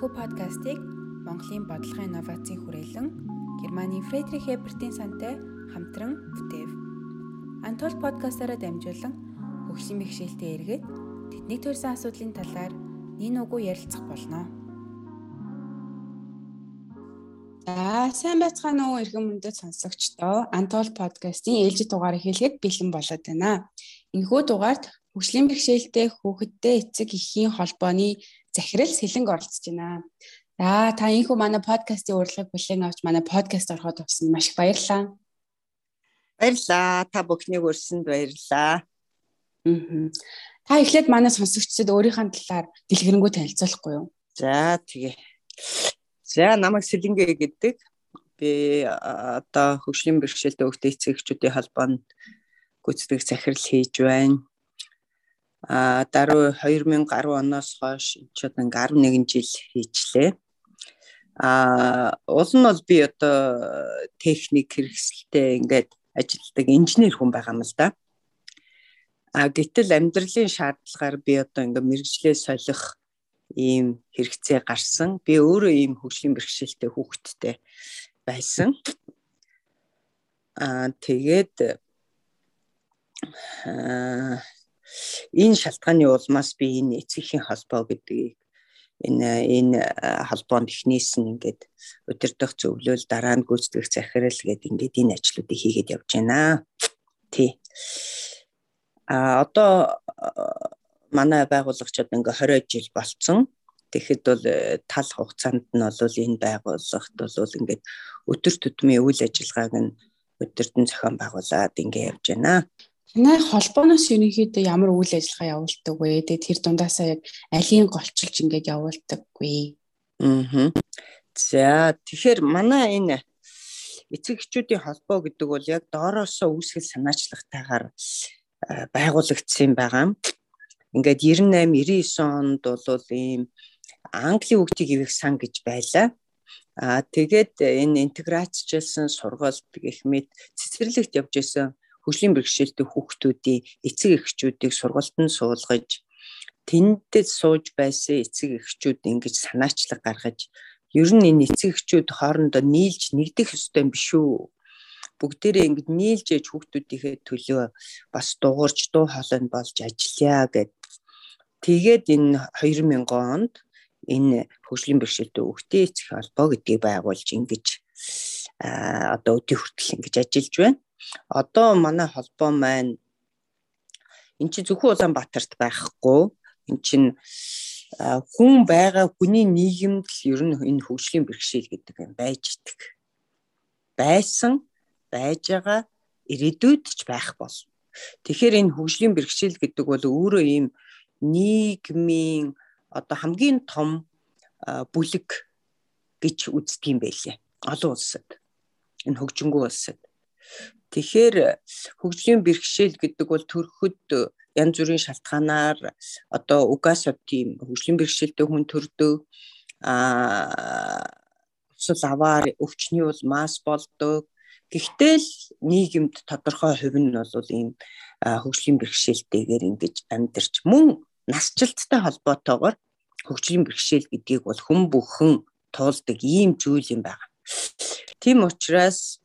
Энэхүү подкастыг Монголын бодлогын инновацийн хүрээлэн Германы Фредрих Эбертийн сантай хамтран бүтээв. Антол подкастаараа дамжуулан хөгжлийн бэхжилтэд эргээд тэдний төрсэн асуудлын талаар нин угуу ярилцах болно. За сайн байцгаана уу эрхэм мөндөд сонсогчдоо Антол подкастын ээлжид дугаарыг хэлэхэд бэлэн болоод байна. Энэхүү дугаард хөгжлийн бэхжилтэд хүүхэдтэй эцэг эхийн холбооны захирал сэлэнг оролцож байна. За та энэхүү манай подкастын урилгыг бүлээн авч манай подкаст ороход авсан маш их баярлалаа. Баярлалаа. Та бүхнийг өрсөнд баярлалаа. Аа. Та эхлээд манай сонсогчдод өөрийнхөө талаар дэлгэрэнгүй танилцуулахгүй юу? За тэгээ. За намайг Сэлэнгэ гэдэг. Би одоо хөгжлийн бэрхшээлтэй хөгжтэй эцэгчүүдийн холбоонд гүйцэтгэх захирал хийж байна а даруй 2010 оноос хойш ч одоо ингээ 11 жил хийчлээ. А уул нь бол би одоо техник хэрэгсэлтэй ингээд ажилладаг инженер хүн байгаа юм л да. А гэтэл амьдралын шаардлагаар би одоо ингээ мэрэгжлээ солих ийм хэрэгцээ гарсан. Би өөрөө ийм хөгжлийн бэрхшээлтэй хүүхэдтэй байсан. Аа тэгээд аа энэ шалтгааны улмаас би энэ эцгийн холбоо гэдгийг энэ энэ холбоонд эхнээс нь ингээд өдөртөх зөвлөл дараа нь гүйцэтгэх захирал гэдэг ингээд энэ ажлуудыг хийгээд явж байна. Тий. А одоо манай байгуулагчид ингээ 20 жил болцсон. Тэгэхэд бол тал хугацаанд нь бол энэ байгууллагт бол ингээд өдөр тутмын үйл ажиллагааг нь өдөртөн зохион байгуулад ингээ явж байна. Танай холбооноос ерөнхийдөө ямар үйл ажиллагаа явуулдаг вэ? Тэгээд тэр дундаасаа яг алийн голчилж ингээд явуулдаггүй. Аа. За тэгэхээр манай энэ эцэг эхчүүдийн холбоо гэдэг бол яг доороосоо үүсгэл санаачлагтайгаар байгуулагдсан байгаа. Ингээд 98 99 онд бол ийм Английн хүүхдийг ивэх сан гэж байлаа. Аа тэгээд энэ интеграцчлсан сургалт гэх мэт цэцэрлэгт явж исэн хөгжлийн бэрхшээлтэй хүүхдүүдийн эцэг эхчүүдийг сургалтанд суулгаж тэндэд сууж байсан эцэг эхчүүд ингэж санаачлаг гаргаж ер нь энэ эцэг эхчүүд хоорондоо нийлж нэгдэх ёстой юм биш үү? Бүгдээрээ ингэж нийлж ээж хүүхдүүдийнхээ төлөө бас дуурж дуу хоолойнд болж ажиллая гэд. Тэгээд энэ 2000 онд энэ хөгжлийн бэрхшээлтэй хүүхдийн эцэг холбоо гэдгийг байгуулж ингэж одоо өдөө хүртэл ингэж ажиллаж байна одоо манай холбоо маань эн чинь зөвхөн Улаанбаатарт байхгүй эн чинь хүн байгаа хүний нийгэмд л ер нь энэ хөгжлийн бэрхшээл гэдэг юм байж идэг. Байсан, байж байгаа, ирээдүйд ч байх бол. Тэгэхээр энэ хөгжлийн бэрхшээл гэдэг бол өөрөө ийм нийгмийн одоо хамгийн том бүлэг гэж үздэг юм байлээ. Олон улсад. Энэ хөгжингүү улсад. Тэгэхээр хөгжлийн бэрхшээл гэдэг бол төрөхөд янз бүрийн шалтгаанаар одоо угаасаа тийм хөгжлийн бэрхшээлтэй хүн төрдөг аа усал аваар өвчний бол масс болдог. Гэхдээ л нийгэмд тодорхой хувь нь бол ийм хөгжлийн бэрхшээлтэйгээр ингэж амьдарч мөн насжилттай холбоотойгоор хөгжлийн бэрхшээл гэдгийг бол хүн бүхэн туулдаг ийм зүйл юм байна. Тийм учраас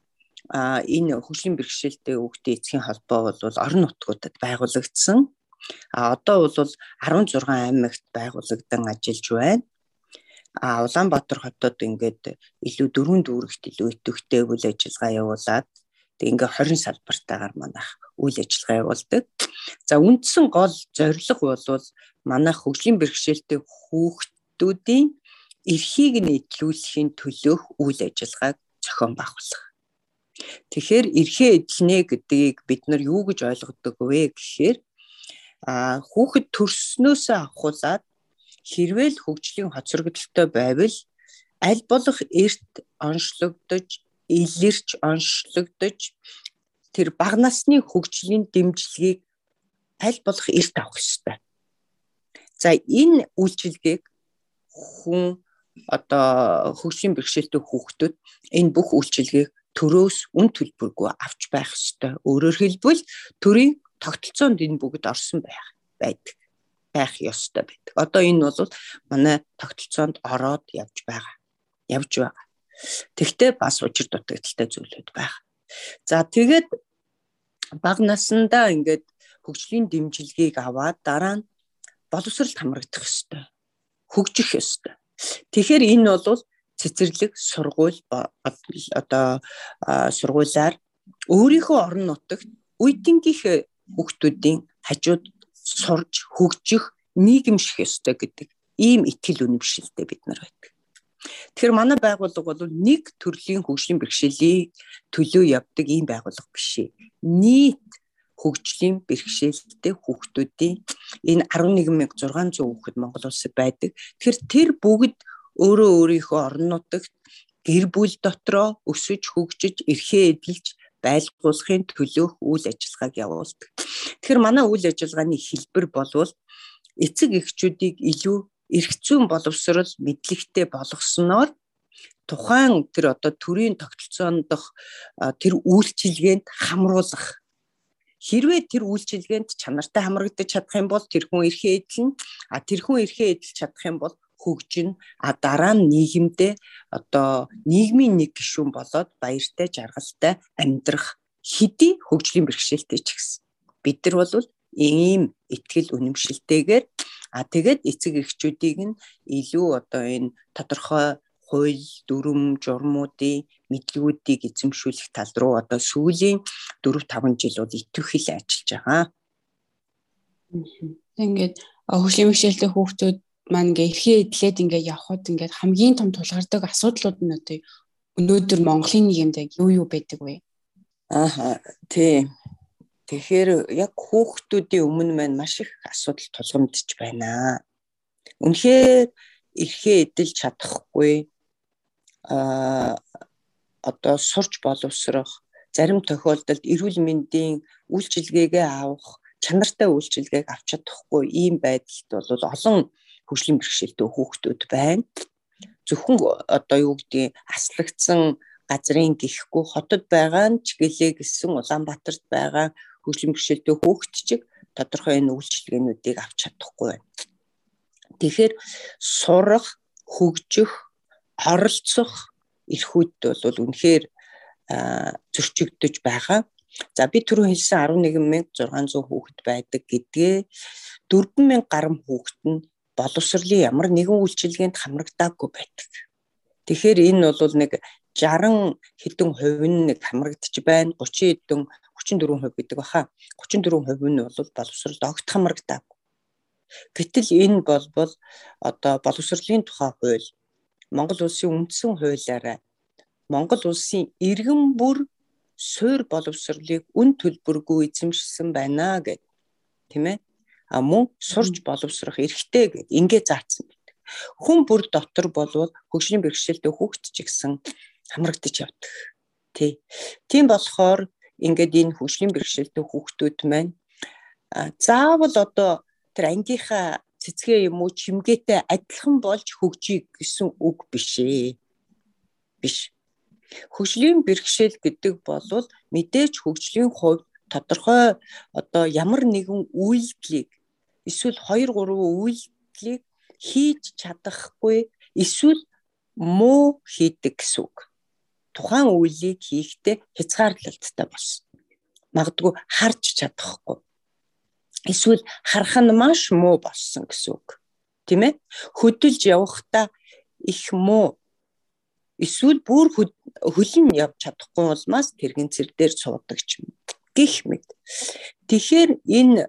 энэ хөгжлийн бэрхшээлтэй хүүхдийн эцгийн холбоо бол орон нутгуудад байгуулагдсан. А одоо бол 16 аймагт байгуулагдсан ажиллаж байна. А Улаанбаатар хотод ингээд илүү дөрвөн дүүрэгт илүү идэвхтэй үйл ажиллагаа явуулаад тэг ингээ 20 салбартаагаар манайх үйл ажиллагаа явуулдаг. За үндсэн гол зорилго бол манайх хөгжлийн бэрхшээлтэй хүүхдүүдийн эрхийг нийтлүүлэхийн төлөөх үйл ажиллагааг зохион байгуулах. Тэгэхээр эрхээ эдлэнэ гэдгийг бид нар юу гэж ойлгодог вэ гэхээр а хүүхэд төрснөөсөө авахуулаад хэрвээ л хөгжлийн хоцрогдолтой байвал аль болох эрт онцлогдож, илэрч онцлогдож тэр бага насны хөгжлийн дэмжлэгийг аль болох эрт авах ёстой. За энэ үйлчилгээг хүн одоо хөгжлийн бэрхшээлтэй хүүхдүүд энэ бүх үйлчилгээг төрөөс үн төлбөргүй авч байх ёстой. Өөрөөр хэлбэл төрийн тогтолцоонд энэ бүгд орсон байх байдаг. байх ёстой байдаг. Одоо энэ бол манай тогтолцоонд ороод явж байгаа. Явж байгаа. Тэгтээ бас учир дутагдaltaй зүйлүүд байна. За тэгээд баг насандаа ингээд хөгжлийн дэмжлэгийг аваад дараа нь боловсролд хамрагдах ёстой. Хөгжих ёстой. Тэгэхээр энэ бол цэцэрлэг сургууль одоо сургуулиар өөрийнхөө орон нутагт үеийнхээ хүүхдүүдийн хажууд сурж хөгжих нийгэмших ёстой гэдэг ийм итгэл үнэмшилтэй бид нар байдаг. Тэгэхээр манай байгууллага бол нэг төрлийн хөгжлийн бэрхшээлийг төлөө явдаг ийм байгууллага биш. Нийт хөгжлийн бэрхшээлтэй хүүхдүүдийн энэ 11600 хүүхэд Монгол улсад байдаг. Тэгэхээр тэр бүгд өөрөө өөрийнхөө орон нутагт гэр бүл дотроо өсөж хөгжиж эрхээ эдэлж байлгуулахын төлөөх үйл ажиллагааг явуулдаг. Тэгэхээр манай үйл ажиллагааны хэлбэр болвол эцэг эхчүүдийг илүү эрх зүйн боловсрол мэдлэгтэй болгосноор тухайн тэр одоо төрийн тогтолцоондох тэр үйлчилгээнд хамруулах хэрвээ тэр үйлчилгээнд чанартай хамрагдаж чадах юм бол тэр хүн эрхээ эдлэн а тэр хүн эрхээ эдэлж чадах юм бол хөгжин а дараа нь нийгэмдээ одоо нийгмийн нэг гишүүн болоод баяртай жаргалтай амьдрах хэдий хөгжлийн бэрхшээлтэй ч гэсэн бид нар бол ийм ихтгэл үнэмшилтэйгээр а тэгээд эцэг эхчүүдийг нь илүү одоо энэ тодорхой хууль дүрм журмуудын мэдлгүүдийг эзэмшүүлэх тал руу одоо сүүлийн 4 5 жил бол идэвхэл ажиллаж байгаа. Ингээд хөгжлийн бэрхшээлтэй хүүхдүүд маань ингээ эрхээ эдлээд ингээ явхад ингээ хамгийн том тулгардаг асуудлууд нь одоо өнөөдөр Монголын нийгэмд яг юу юу байдаг вэ? Аа тий. Тэгэхээр яг хүүхдүүдийн өмнө маань маш их асуудал тулгамдж байна. Үнэхээр эрхээ эдэлж чадахгүй а одоо сурч боловсрох зарим тохиолдолд эрүүл мэндийн үйлчилгээгээ авах чанартай үйлчилгээг авч чадахгүй ийм байдалд бол олон хөгжлийн бэрхшээлтэй хүүхдүүд байна. Зөвхөн одоо юу гэдгийг аслагдсан газрын гихгүй хотод байгаа нь ч гэлээ гэсэн Улаанбаатарт байгаа хөгжлийн бэрхшээлтэй хүүхд чиг тодорхой энэ үйлчилгээнүүдийг авч чадахгүй байна. Тэгэхээр сурах, хөгжих, оролцох эрхүүд бол үнэхээр зөрчигдөж байгаа. За би түрүү хэлсэн 11600 хүүхэд байдаг гэдгээ 4000 гаруй хүүхэд нь боловсролын ямар нэгэн үйлчилгээнд хамрагдаагүй байдаг. Тэгэхээр энэ бол нэг 60 хэдэн хувь нь нэг хамрагдчих байна. 30 хэдэн 34% гэдэг баха. 34% нь бол боловсролд огт хамрагдаагүй. Гэтэл энэ болбол одоо боловсролын тухай хууль Монгол улсын үндсэн хуулиараа Монгол улсын иргэн бүр суур боловсролыг үн төлбөргүй эзэмшсэн байна гэд тийм ээ а мөн сурж боловсрох эрхтэй гэд ингээ заасан байдаг. Хүн бүр дотор болвол хөгжлийн бэрхшээлтэй хүүхэд ч гэсэн хамрагдаж явдаг. Тий. Тийм болохоор ингээд энэ хөгжлийн бэрхшээлтэй хүүхдүүд маань заавал одоо тэр ангийнхаа цэцгээ юм уу чимгээтэй адилхан болж хөгжиж гэсэн үг биш ээ. Биш. Хөгжлийн бэрхшээл гэдэг бол мэдээж хөгжлийн хувьд тодорхой одоо ямар нэгэн үйлдэлийг эсвэл 2 3 үйлдэлийг хийж чадахгүй эсвэл муу хийдэг гэсэн үг. Тухайн үйлийг хийхдээ хязгаарлалттай болсон. Магадгүй харж чадахгүй. Эсвэл харах нь маш муу болсон гэсэн үг. Тийм ээ? Хөдөлж явахдаа их муу эсвэл бүр хөлн явж чадахгүй улмаас тэргийн цэр дээр суудаг ч юм гих мэд. Тэгэхээр энэ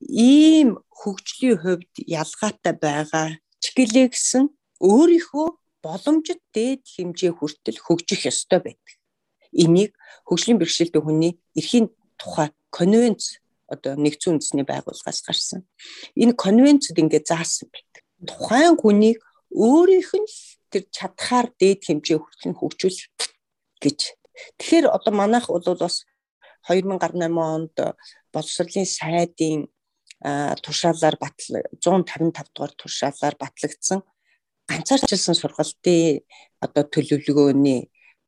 ийм хөгжлийн хувьд ялгаатай байгаа ч гэлээ гэсэн өөрийнхөө боломжит дээд хэмжээ хүртэл хөгжих ёстой байдаг. Энийг хөгжлийн бэрхшээлтэй хүний эрхийн тухай конвенц одоо нэгдсэн үндэсний байгууллагаас гарсан. Энэ конвенцэд ингээд заасан байдаг. Тухайн хүнийг өөрийнх нь тэр чадхаар дээд хэмжээ хүртэл хөгжүүлэх гэж. Тэгэхээр одоо манайх бол бас 2018 онд боловсролын сайдын туршаалаар батлаг 155 дугаар туршаалаар батлагдсан ганцаарчилсан сургалтын одоо төлөвлөгөөний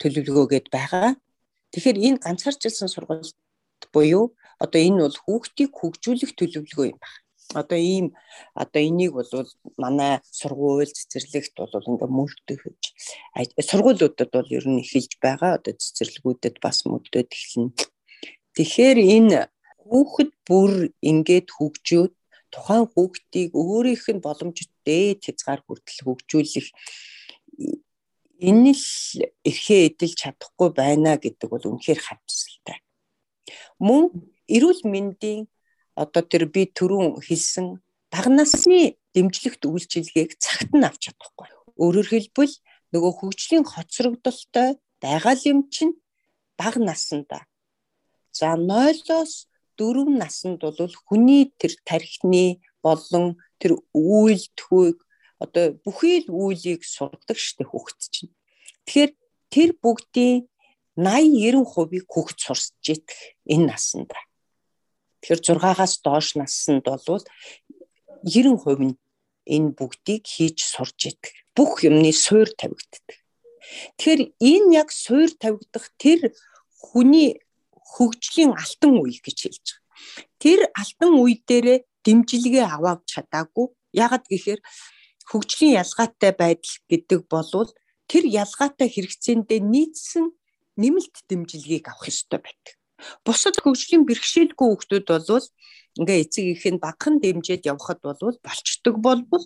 төлөвлөгөө гээд байгаа. Тэгэхээр энэ ганцаарчилсан сургалт буюу одоо энэ бол хүүхдийг хөгжүүлэх төлөвлөгөө юм байна. Одоо ийм одоо энийг бол манай сургууль цэцэрлэгт бол ингээ мөрдөгж сургуулиудад бол ер нь эхэлж байгаа. Одоо цэцэрлэгүүдэд бас мөрдөд эхэлнэ. Тэгэхээр энэ хүүхэд бүр ингээд хөгжөөд тухайн хүүхдийг өөрийнх нь боломжтой хязгаар хүртэл хөгжүүлэх энэ л эрхээ эдэлж чадахгүй байна гэдэг бол үнэхээр харамсалтай. Мөн эрүүл мэндийн одоо тэр би түрүүн хэлсэн бага насны дэмжлэгт үйлчилгээг цагт нь авч чадахгүй. Өөрөөр хэлбэл нөгөө хөгжлийн хоцрогдолтой байгаа юм чинь бага насанда. За 0-оос 4 наснд бол хүний тэр тархины болон тэр үйлдэлхүйг одоо бүхий л үйлийг сургадаг штэ хөгт чинь. Тэгэхээр тэр бүгдийн 80 90%-ийг хөгт сурсж идэх энэ насанда. Тэгэхээр 6-аас доош наснд бол 90% нь энэ бүгдийг хийж сурж идэг. Бүх юмны суур тавигддаг. Тэгэхээр энэ яг суур тавигдах тэр хүний хөгжлийн алтан үе гэж хэлж байгаа. Тэр алтан үе дээрээ дэмжлэгээ аваад чадаагүй. Ягаад гэхээр хөгжлийн ялгаатай байдал гэдэг болвол тэр ялгаатай хэрэгцээндээ нийцсэн нэмэлт дэмжлэгийг авах ёстой байдаг. Бусад хөгжлийн бэрхшээлгүй хүүхдүүд бол ингээ эцэг их нь багхан дэмжиж явхад бол болчдөг болбол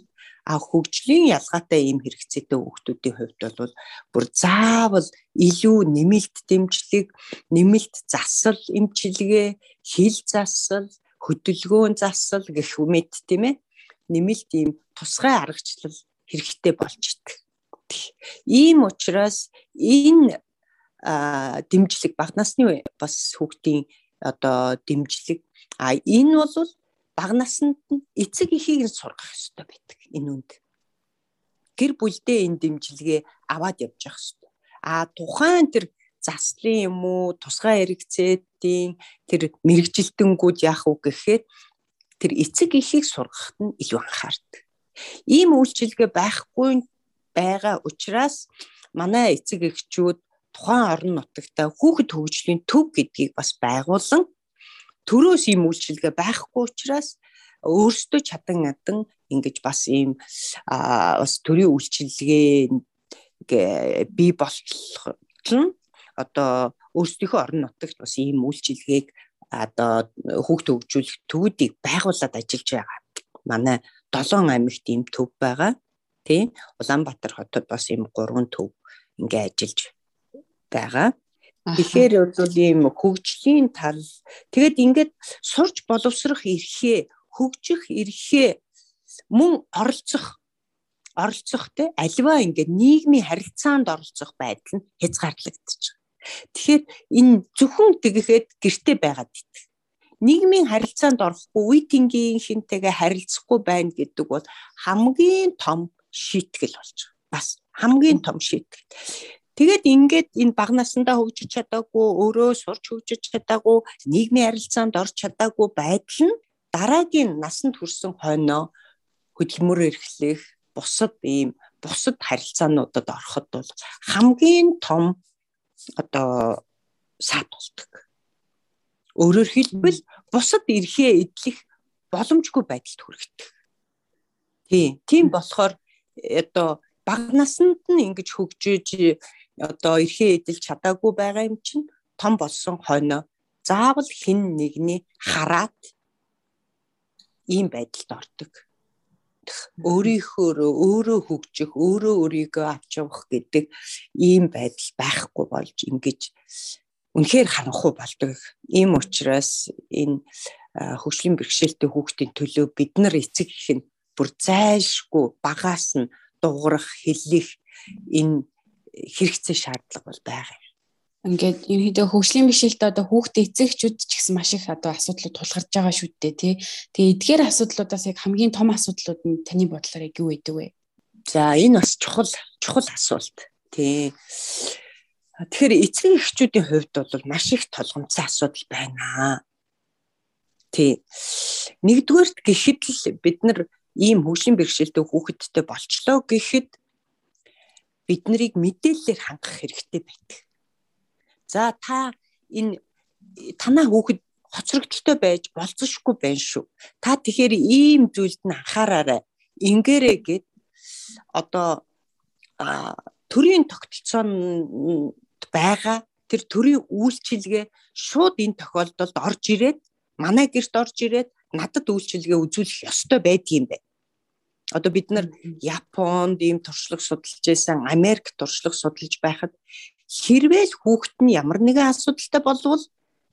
а хөгжлийн ялгаатай ийм хэрэгцээтэй хүүхдүүдийн хувьд бол бүр заавал илүү нэмэлт дэмжлэг, нэмэлт засал эмчилгээ, хил засал, хөдөлгөөн засал гэх мэт тийм ээ нэмэлт ийм тусгай аргачлал хэрэгтэй болж идэг. Ийм учраас энэ дэмжлэг баг насны бас хүүхдийн одоо дэмжлэг а энэ бол баг наснд нь эцэг эхийг нь сургах хэрэгтэй байдаг энэ үнд. Гэр бүлдээ энэ дэмжлэгээ аваад явж явах хэрэгтэй а тухайн тэр заслын юм уу тусгай хэрэгцээдийн тэр мэрэгжилтэнгүүд яах вэ гэхээр тэр эцэг эхийг сургахад нь илүү анхаардаг. Ийм үйлчилгээ байхгүй байгаа учраас манай эцэг эхчүүд тухайн орон нутагта хүүхэд хөгжлийн төв гэдгийг бас байгуулан төрөөс ийм үйлчилгээ байхгүй учраас өөрсдөө чадан адан ингэж бас ийм бас төрийн үйлчилгээ бий болох нь одоо өөрсдийнхөө орон нутагт бас ийм үйлчилгээг одоо хүүхд хөгжүүлэх төвүүдийг байгуулад ажиллаж байгаа. Манай 7 аймагт ийм төв байгаа. Тийм Улаанбаатар хотод бас ийм 3 төв ингээ ажиллаж байгаа. Тэгэхээр бол ийм хөгжлийн тал тэгэд ингээд сурч боловсрох эрхээ, хөгжих эрхээ мөн оролцох оролцох те альва ингээд нийгмийн харилцаанд оролцох байдал нь хязгаарлагдчих. Тэгэхээр энэ зөвхөн тэгэхэд гэрте байгаад ит. Нийгмийн харилцаанд орохгүй үе тэнгийн хинтэйгээ харилцахгүй байна гэдэг бол хамгийн том шийтгэл болж байгаа. Бас хамгийн том шийтгэл. Тэгээд ингээд энэ баг насандаа хөгжиж чадаагүй, өөрөө сурч хөгжиж чадаагүй, нийгмийн харилцаанд орж чадаагүй байдал нь дараагийн насанд хүрсэн хойноо хөдөлмөр эрхлэх, бусад ийм бусад харилцаануудад ороход бол хамгийн том одоо саад болдог. Өөрөөр хэлбэл бусад эрхээ эдлэх боломжгүй байдалд хүрэгдэг. Тийм. Тийм болохоор одоо баг наснд нь ингэж хөгжиж одоо эрхээ эдэлж чадаагүй байгаа юм чинь том болсон хойно заавал хин нэгний хараад ийм байдалд ордог. Өөрийнхөө өөрөө хөгжих, өөрөө өөрийгөө авч явах гэдэг ийм байдал байхгүй болж ингэж үнэхээр харанхуй болдог. Ийм учраас энэ хөгжлийн бэрхшээлтэй хүүхдийн төлөө бид нар эцэг их нь бүр зайлшгүй багаас нь дуурах, хэлэх энэ хэрэгцээ шаардлага бол байгаа юм. Ингээд ерөнхийдөө хөгжлийн бишэлд одоо хүүхдээ эцэгчүүд ч гэсэн маш их одоо асуудлууд тулгарч байгаа шүү дээ тий. Тэгээ эдгээр асуудлуудаас яг хамгийн том асуудлууд нь таны бодлоор яг юу байдаг вэ? За энэ бас чухал чухал асуулт тий. Тэгэхээр эцэг эхчүүдийн хувьд бол маш их толгомцсон асуудал байна. Тий. Нэгдүгээрт гэхэд л бид нар ийм хөгжлийн бэрхшээлтэй хүүхэдтэй болчлоо гэхэд бид нарыг мэдээлэлээр хангах хэрэгтэй байдаг. За та энэ танаа хүүхэд хоцрогдолтой байж болцсошгүй байна шүү. Та тэгэхээр ийм зүйлд нь анхаараарай. Ингээрээ гэд одоо төрийн тогтолцоонд байгаа тэр төрийн үйлчилгээ шууд энэ тохиолдолд орж ирээд манай гэрт орж ирээд надад үйлчилгээ үзүүлэх ёстой байдгийм бэ. Одоо бид нар Японд ийм туршлага судалж байсан, Америк туршлага судалж байхад хэрвээ л хүүхэд нь ямар нэгэн асуудалтай болвол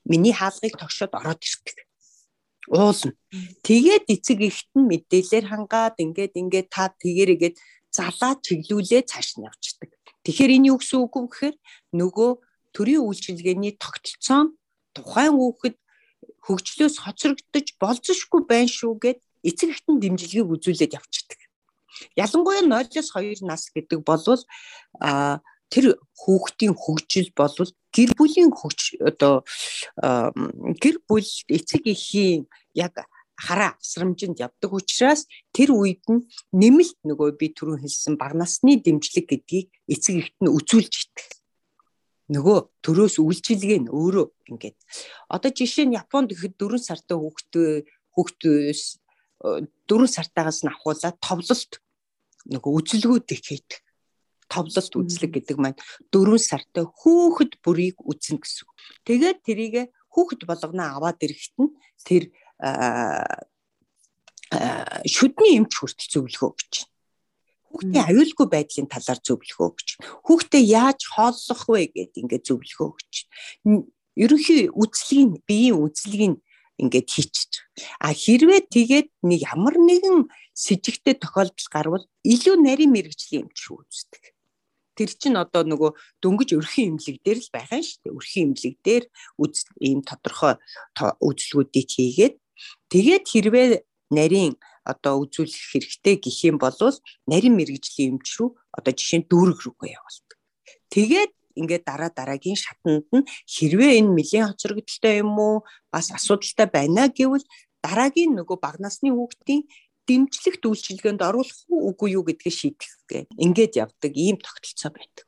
миний хаалгыг тогшоод ороод ирдэг. Уулна. Тэгээд эцэг ихт нь мэдээлэлээр хангаад ингээд ингээд та тэгэрээгээд залаа чиглүүлээ цааш нь явчихдаг. Тэгэхээр энэ юу гэсэн үг вэ гэхээр нөгөө төрийн үйлчилгээний тогтолцоо тухайн хүүхэд хөгжлөөс хоцрогдож болзошгүй байна шүү гэд эцэг эхтэн дэмжлэгийг үзүүлээд явчихдаг. Ялангуяа 0-оос 2 нас гэдэг бол а тэр хүүхдийн хөгжил бол гэр бүлийн хөгж одоо гэр бүл эцэг эхийн яг хараа асрамжинд явдаг учраас тэр үед нь нэмэлт нөгөө би түрүү хэлсэн баг насны дэмжлэг гэдгийг эцэг эхт нь үзүүлж итг. Нөгөө төрөөс үйлчилгээ нь өөрөө ингээд. Одоо жишээ нь Японд ихэд 4 сартай хүүхдээ хүүхдөөс 4 сартаагаас нь авахуулаад товлолт нөгөө үзэлгүүд их хийдэг. Товлолт үзлэг гэдэг маань 4 сартай хүүхэд бүрийг үзнэ гэсэн. Тэгээд тэрийг хүүхэд болгоно аваад ирэхэд нь тэр шүдний эмч хүртэл зөвлөгөө байна. Хүүхдийн аюулгүй байдлын талаар зөвлөгөө өгч. Хүүхдээ яаж хооллох вэ гэдээ ингээд зөвлөгөө өгч. Ерөнхий үзлэгийн биеийн үзлэгийг ингээд хийчих. А хэрвээ тэгээд нэг ямар нэгэн с ิจ гтэй тохиолдол гарвал илүү нарийн мэрэгжлийн эмч үздэг. Тэр чинь одоо нөгөө дөнгөж өрхийн имлэг дээр л байгаа шүү дээ. Өрхийн имлэг дээр ийм тодорхой үзлгүүдийг хийгээд тэгээд хэрвээ нарийн одоо үзүүлэх хэрэгтэй гэх юм бол нарийн мэрэгжлийн эмч рүү одоо жишээ нь дүүрэг рүүгээ явуулдаг. Тэгээд ингээд дараа дараагийн шатанд нь хэрвээ энэ нэлийн хоцрогдолтой юм уу бас асуудалтай байна гэвэл дараагийн нөгөө баг насны хүүхдийн дэмжлэгт үйлчилгээнд оруулах уу үгүй юу гэдгийг шийдэх гэ. Ингээд явдаг ийм тогтолцоо байдаг.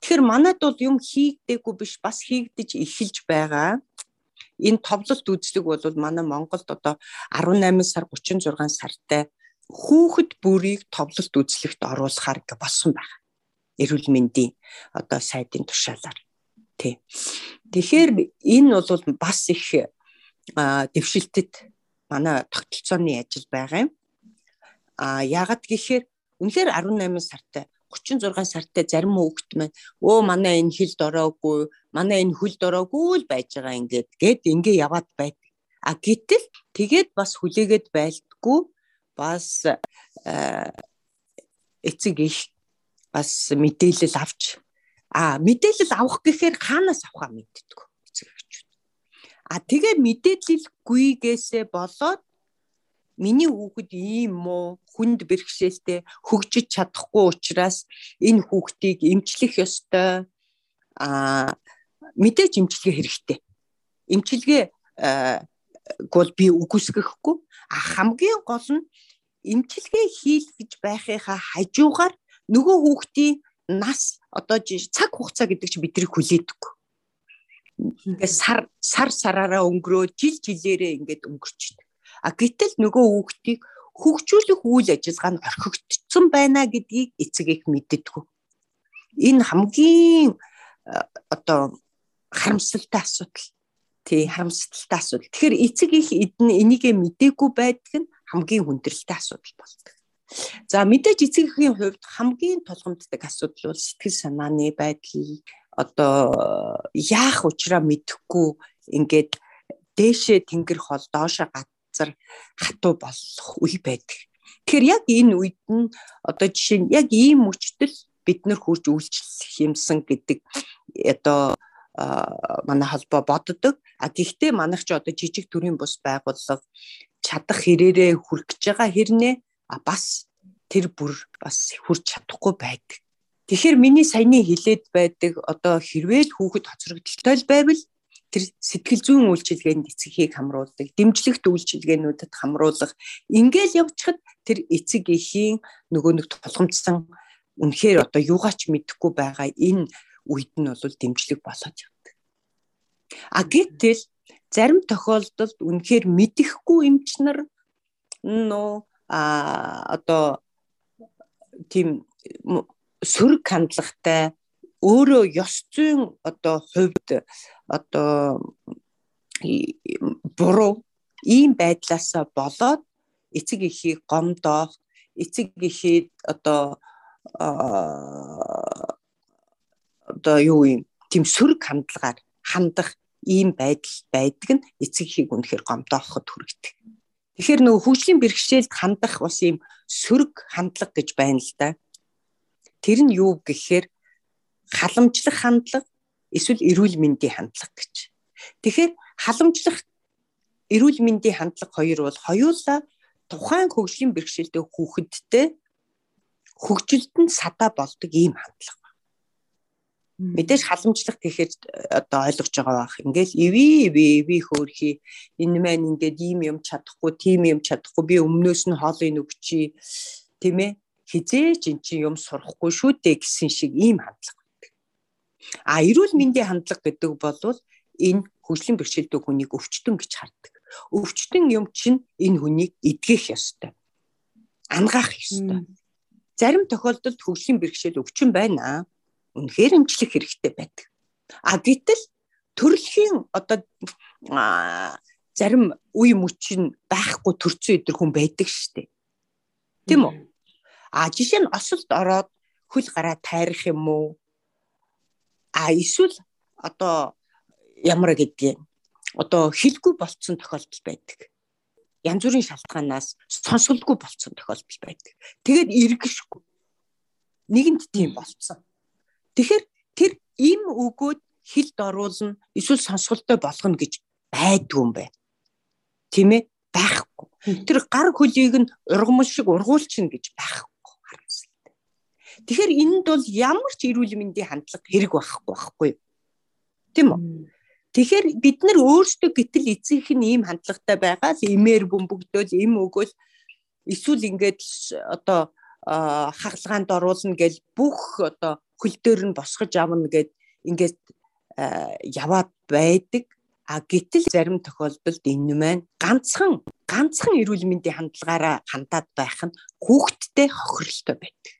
Тэгэхээр манайд бол юм хийгдээгүй биш бас хийгдэж эхэлж байгаа. Энэ товлолт үзлэг бол манай Монголд одоо 18 сар 36 сартай хүүхэд бүрийг товлолт үзлэгт оруулахаар болсон байна эрүүл мэндийн одоо сайдын тушаалаар тий. Тэгэхээр энэ бол бас их дэвшилтэд манай тогтолцооны ажил байгаа юм. А яагаад гэхээр үнэхээр 18 сартай 36 сартай зарим хүүхэд маань өө манай энэ хилд ороогүй манай энэ хөлд ороогүй л байж байгаа ингээд гээд ингээ яваад байд. А гэтэл тэгээд бас хүлээгээд байлдгүй бас эцэг их бас мэдээлэл авч а мэдээлэл авах гэхээр хаанаас авахаа мэддэг эцэг эхчүүд. А тэгээ мэдээлэлгүйгээсээ болоод миний хүүхэд ийм муу хүнд бэрхшээлтэй хөгжиж чадахгүй учраас энэ хүүхдийг эмчлэх ёстой а мэдээж эмчилгээ хэрэгтэй. Эмчилгээ гол би үгүйсгэхгүй а хамгийн гол нь эмчилгээ хийл гэж байхынхаа хажуугаар нөгөө хүүхдийн нас одоо цаг хугацаа гэдэг чинь биднийг хүлээдэггүй. Ингээд сар сар сараараа өнгөрөө жил жилээрээ ингээд өнгөрчдөг. А гэтэл нөгөө хүүхдийг хөгжүүлэх үйл ажиллагаа нь орхигдсон байна гэдгийг эцэг их мэддэггүй. Энэ хамгийн одоо харамсалтай асуудал. Тий, харамсалтай асуудал. Тэгэхээр эцэг их энийг мэдээгүй байдаг нь хамгийн хүндрэлтэй асуудал болдог. За мэдээж эцэг эхийн хувьд хамгийн тулгамддаг асуудал бол сэтгэл санааны байдал одоо яах учраа мэдэхгүй ингээд дээшээ тэнгэр хол доошоо газар хатуу болох үе байдаг. Тэгэхээр яг энэ үед нь одоо жишээ нь яг ийм мөчтөл бид нар хурж үйлчлэх юмсан гэдэг одоо манай холбоо боддог. А гэхдээ манайх ч одоо жижиг төрлийн бус байгууллага чадах хэрээрээ хүрэх гэж байгаа хэрнээ а бас тэр бүр бас хүрч чадахгүй байдаг. Тэгэхээр миний саяны хилээд байдаг одоо хэрвээ хүүхэд хоцрогдолтой байвал тэр сэтгэл зүйн үйлчилгээнд эцгийг хамруулдаг, дэмжлэгт үйлчилгээнүүдэд хамруулах ингээл явчихад тэр эцэг эхийн нөгөө нэг тулгамдсан үнэхээр одоо юугаач мэдэхгүй байгаа энэ үед нь бол дэмжлэг болоод явдаг. А гэтэл зарим тохиолдолд үнэхээр мэдэхгүй эмч нар нөө а одоо тийм сөрөг хандлагатай өөрөө ёс зүйн одоо хувьд одоо буруу ийм байдлаасаа болоод эцэг эхийг гомдоох эцэг эхийг одоо одоо юу юм тийм сөрөг хандлагаар хандах ийм байдал байдаг нь эцэг эхийг үнэхээр гомдооход хүргэдэг. Тэгэхээр нөгөө хөгжлийн бэрхшээлд хандах бас ийм сөрөг хандлага гэж байна л да. Тэр нь юу гэхээр халамжлах хандлага эсвэл эрүүл мэндийн хандлага гэж. Тэгэхээр халамжлах эрүүл мэндийн хандлага хоёр бол хоёулаа тухайн хөгжлийн бэрхшээлтэй хүүхэдтэй хөгжилд нь садаа болдог ийм хандлага мэдээж халамжлах гэхэд одоо ойлгож байгаа бах. Ингээл иви иви иви хөөрхи энэ маань ингээд ийм юм чадахгүй, тийм юм чадахгүй би өмнөөс нь хоолыг өгчий. Тийм ээ? Хизээж эн чинь юм сурахгүй шүү дээ гэсэн шиг ийм хандлага байдаг. А эрүүл мэндийн хандлага гэдэг бол энэ хөгжлийн бэрхшээлтэй хүнийг өвчтөн гэж хардаг. Өвчтөн юм чинь энэ хүнийг эдгэх ёстой. Ангаах ёстой. Зарим тохиолдолд хөгжлийн бэрхшээл өвчин байна үнэхээр эмчлэх хэрэгтэй байдаг. А гэтэл төрөлхийн одоо зарим үе мөчин байхгүй төрцөн өдр хүн байдаг штеп. Тийм үү? А жишээ нь осолд ороод хөл гараа тайрах юм уу? А эсвэл одоо ямар гэдгийг одоо хэлгүй болцсон тохиолдол байдаг. Янз бүрийн шалтгаанаас сонсголгүй болцсон тохиолдол байдаг. Тэгээд эргэшгүй. Нэгэнд тийм болцсон. Тэгэхээр тэр им өгөөд хилд оруулна эсвэл сонсголтой болгоно гэж байдгүй юм байна. Тийм ээ? Байхгүй. Тэр гар хөлийг нь ургамал шиг ургуулчихна гэж байхгүй харамсалтай. Тэгэхээр энэнд бол ямар ч эрүүл мэндийн хандлага хэрэг байхгүй байхгүй. Тийм үү? Тэгэхээр бид нар өөрсдөө гítэл эцэг нь ийм хандлагатай байгаа л имээр бөмбөгдөөл им өгөөл эсвэл ингээд одоо хагалгаанд оруулна гэж бүх одоо хөл дээр нь босгож авна гэд ингээд яваад байдаг. А гэтэл зарим тохиолдолд энэ маань ганцхан ганцхан эрүүл мэндийн хандлагаараа хандаад байх нь хүүхдтэй хохирлтой байдаг.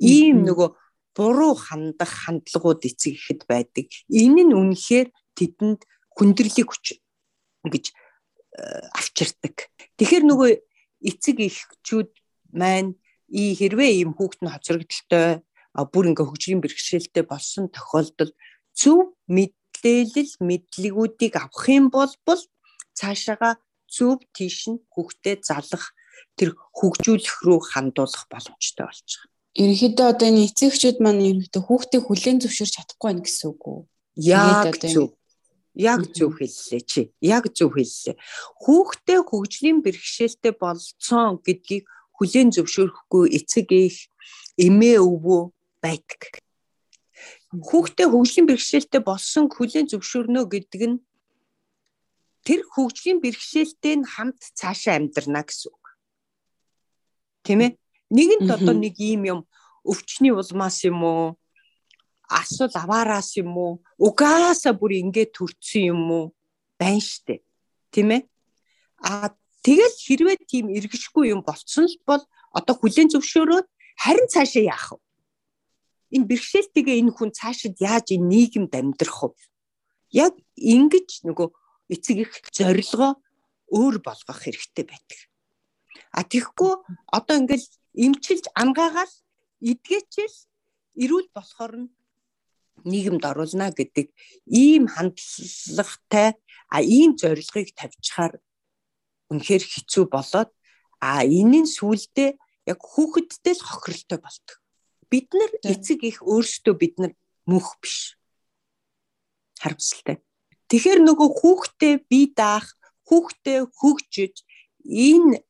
Ийм нөгөө буруу хандах хандлагууд эцэг ихэд байдаг. Энэ нь үнэхээр тэдэнд хүндрэлийг хүч гэж авчирдаг. Тэгэхээр нөгөө эцэг эхчүүд маань и хэрвээ ийм хүүхэд нь хоцрогдолтой бүр ингээ хөгжлийн бэрхшээлтэй болсон тохиолдолд зөв мэдээлэл мэдлэгүүдийг авах юм бол цаашаага зөв тийш нь хүүхдэд залах тэр хөгжүүлэх рүү хандуулах боломжтой болж байгаа. Ерөнхийдөө одоо энэ эцэгчүүд маань ерөнхийдөө хүүхдийг хүлээн зөвшөөрч чадахгүй байна гэсэн үг үү? Яг зөв. Яг зөв хэллээ чи. Яг зөв хэллээ. Хүүхдээ хөгжлийн бэрхшээлтэй болцсон гэдгийг хүлээн зөвшөөрөхгүй эцэг их эмээ өвөө байдаг. Хүүхдээ хөгжлийн бэрхшээлтэй болсон хүлээн зөвшөөрнө гэдэг нь тэр хөгжлийн бэрхшээлтэй нь хамт цаашаа амьдрна гэсэн үг. Тийм ээ? Нэгэнт одоо нэг ийм юм өвчний улмаас юм уу? Асуул аваараас юм уу? Угаасаа бүр ингээд төрцсөн юм уу? Байна штэ. Тийм ээ? А тэгэл хэрвээ тийм эргэшгүй юм болцсон л бол одоо хүлэн зөвшөөрөөд харин цаашаа яах вэ? Энэ бэрхшээлтэйгээ энэ хүн цаашид яаж энэ нийгэмд амьдрах вэ? Яг ингэж нөгөө эцэг их зорилгоо өөр болгох хэрэгтэй байдаг. А тэгэхгүй одоо ингээл эмчилж ангаагаал эдгээчэл эрүүл болохоор нь нийгэмд оруулна гэдэг ийм хандлагатай а ийм зорилгыг тавьчихаар үнэхээр хэцүү болоод а энэ нь сүулдэ яг хүүхэдтэй л хохиролтой болдог бид нар эцэг их өөрсдөө бид нар мөнх биш. Харамсалтай. Тэгэхээр нөгөө хүүхдээ бие даах, хүүхдээ хөгжиж энэ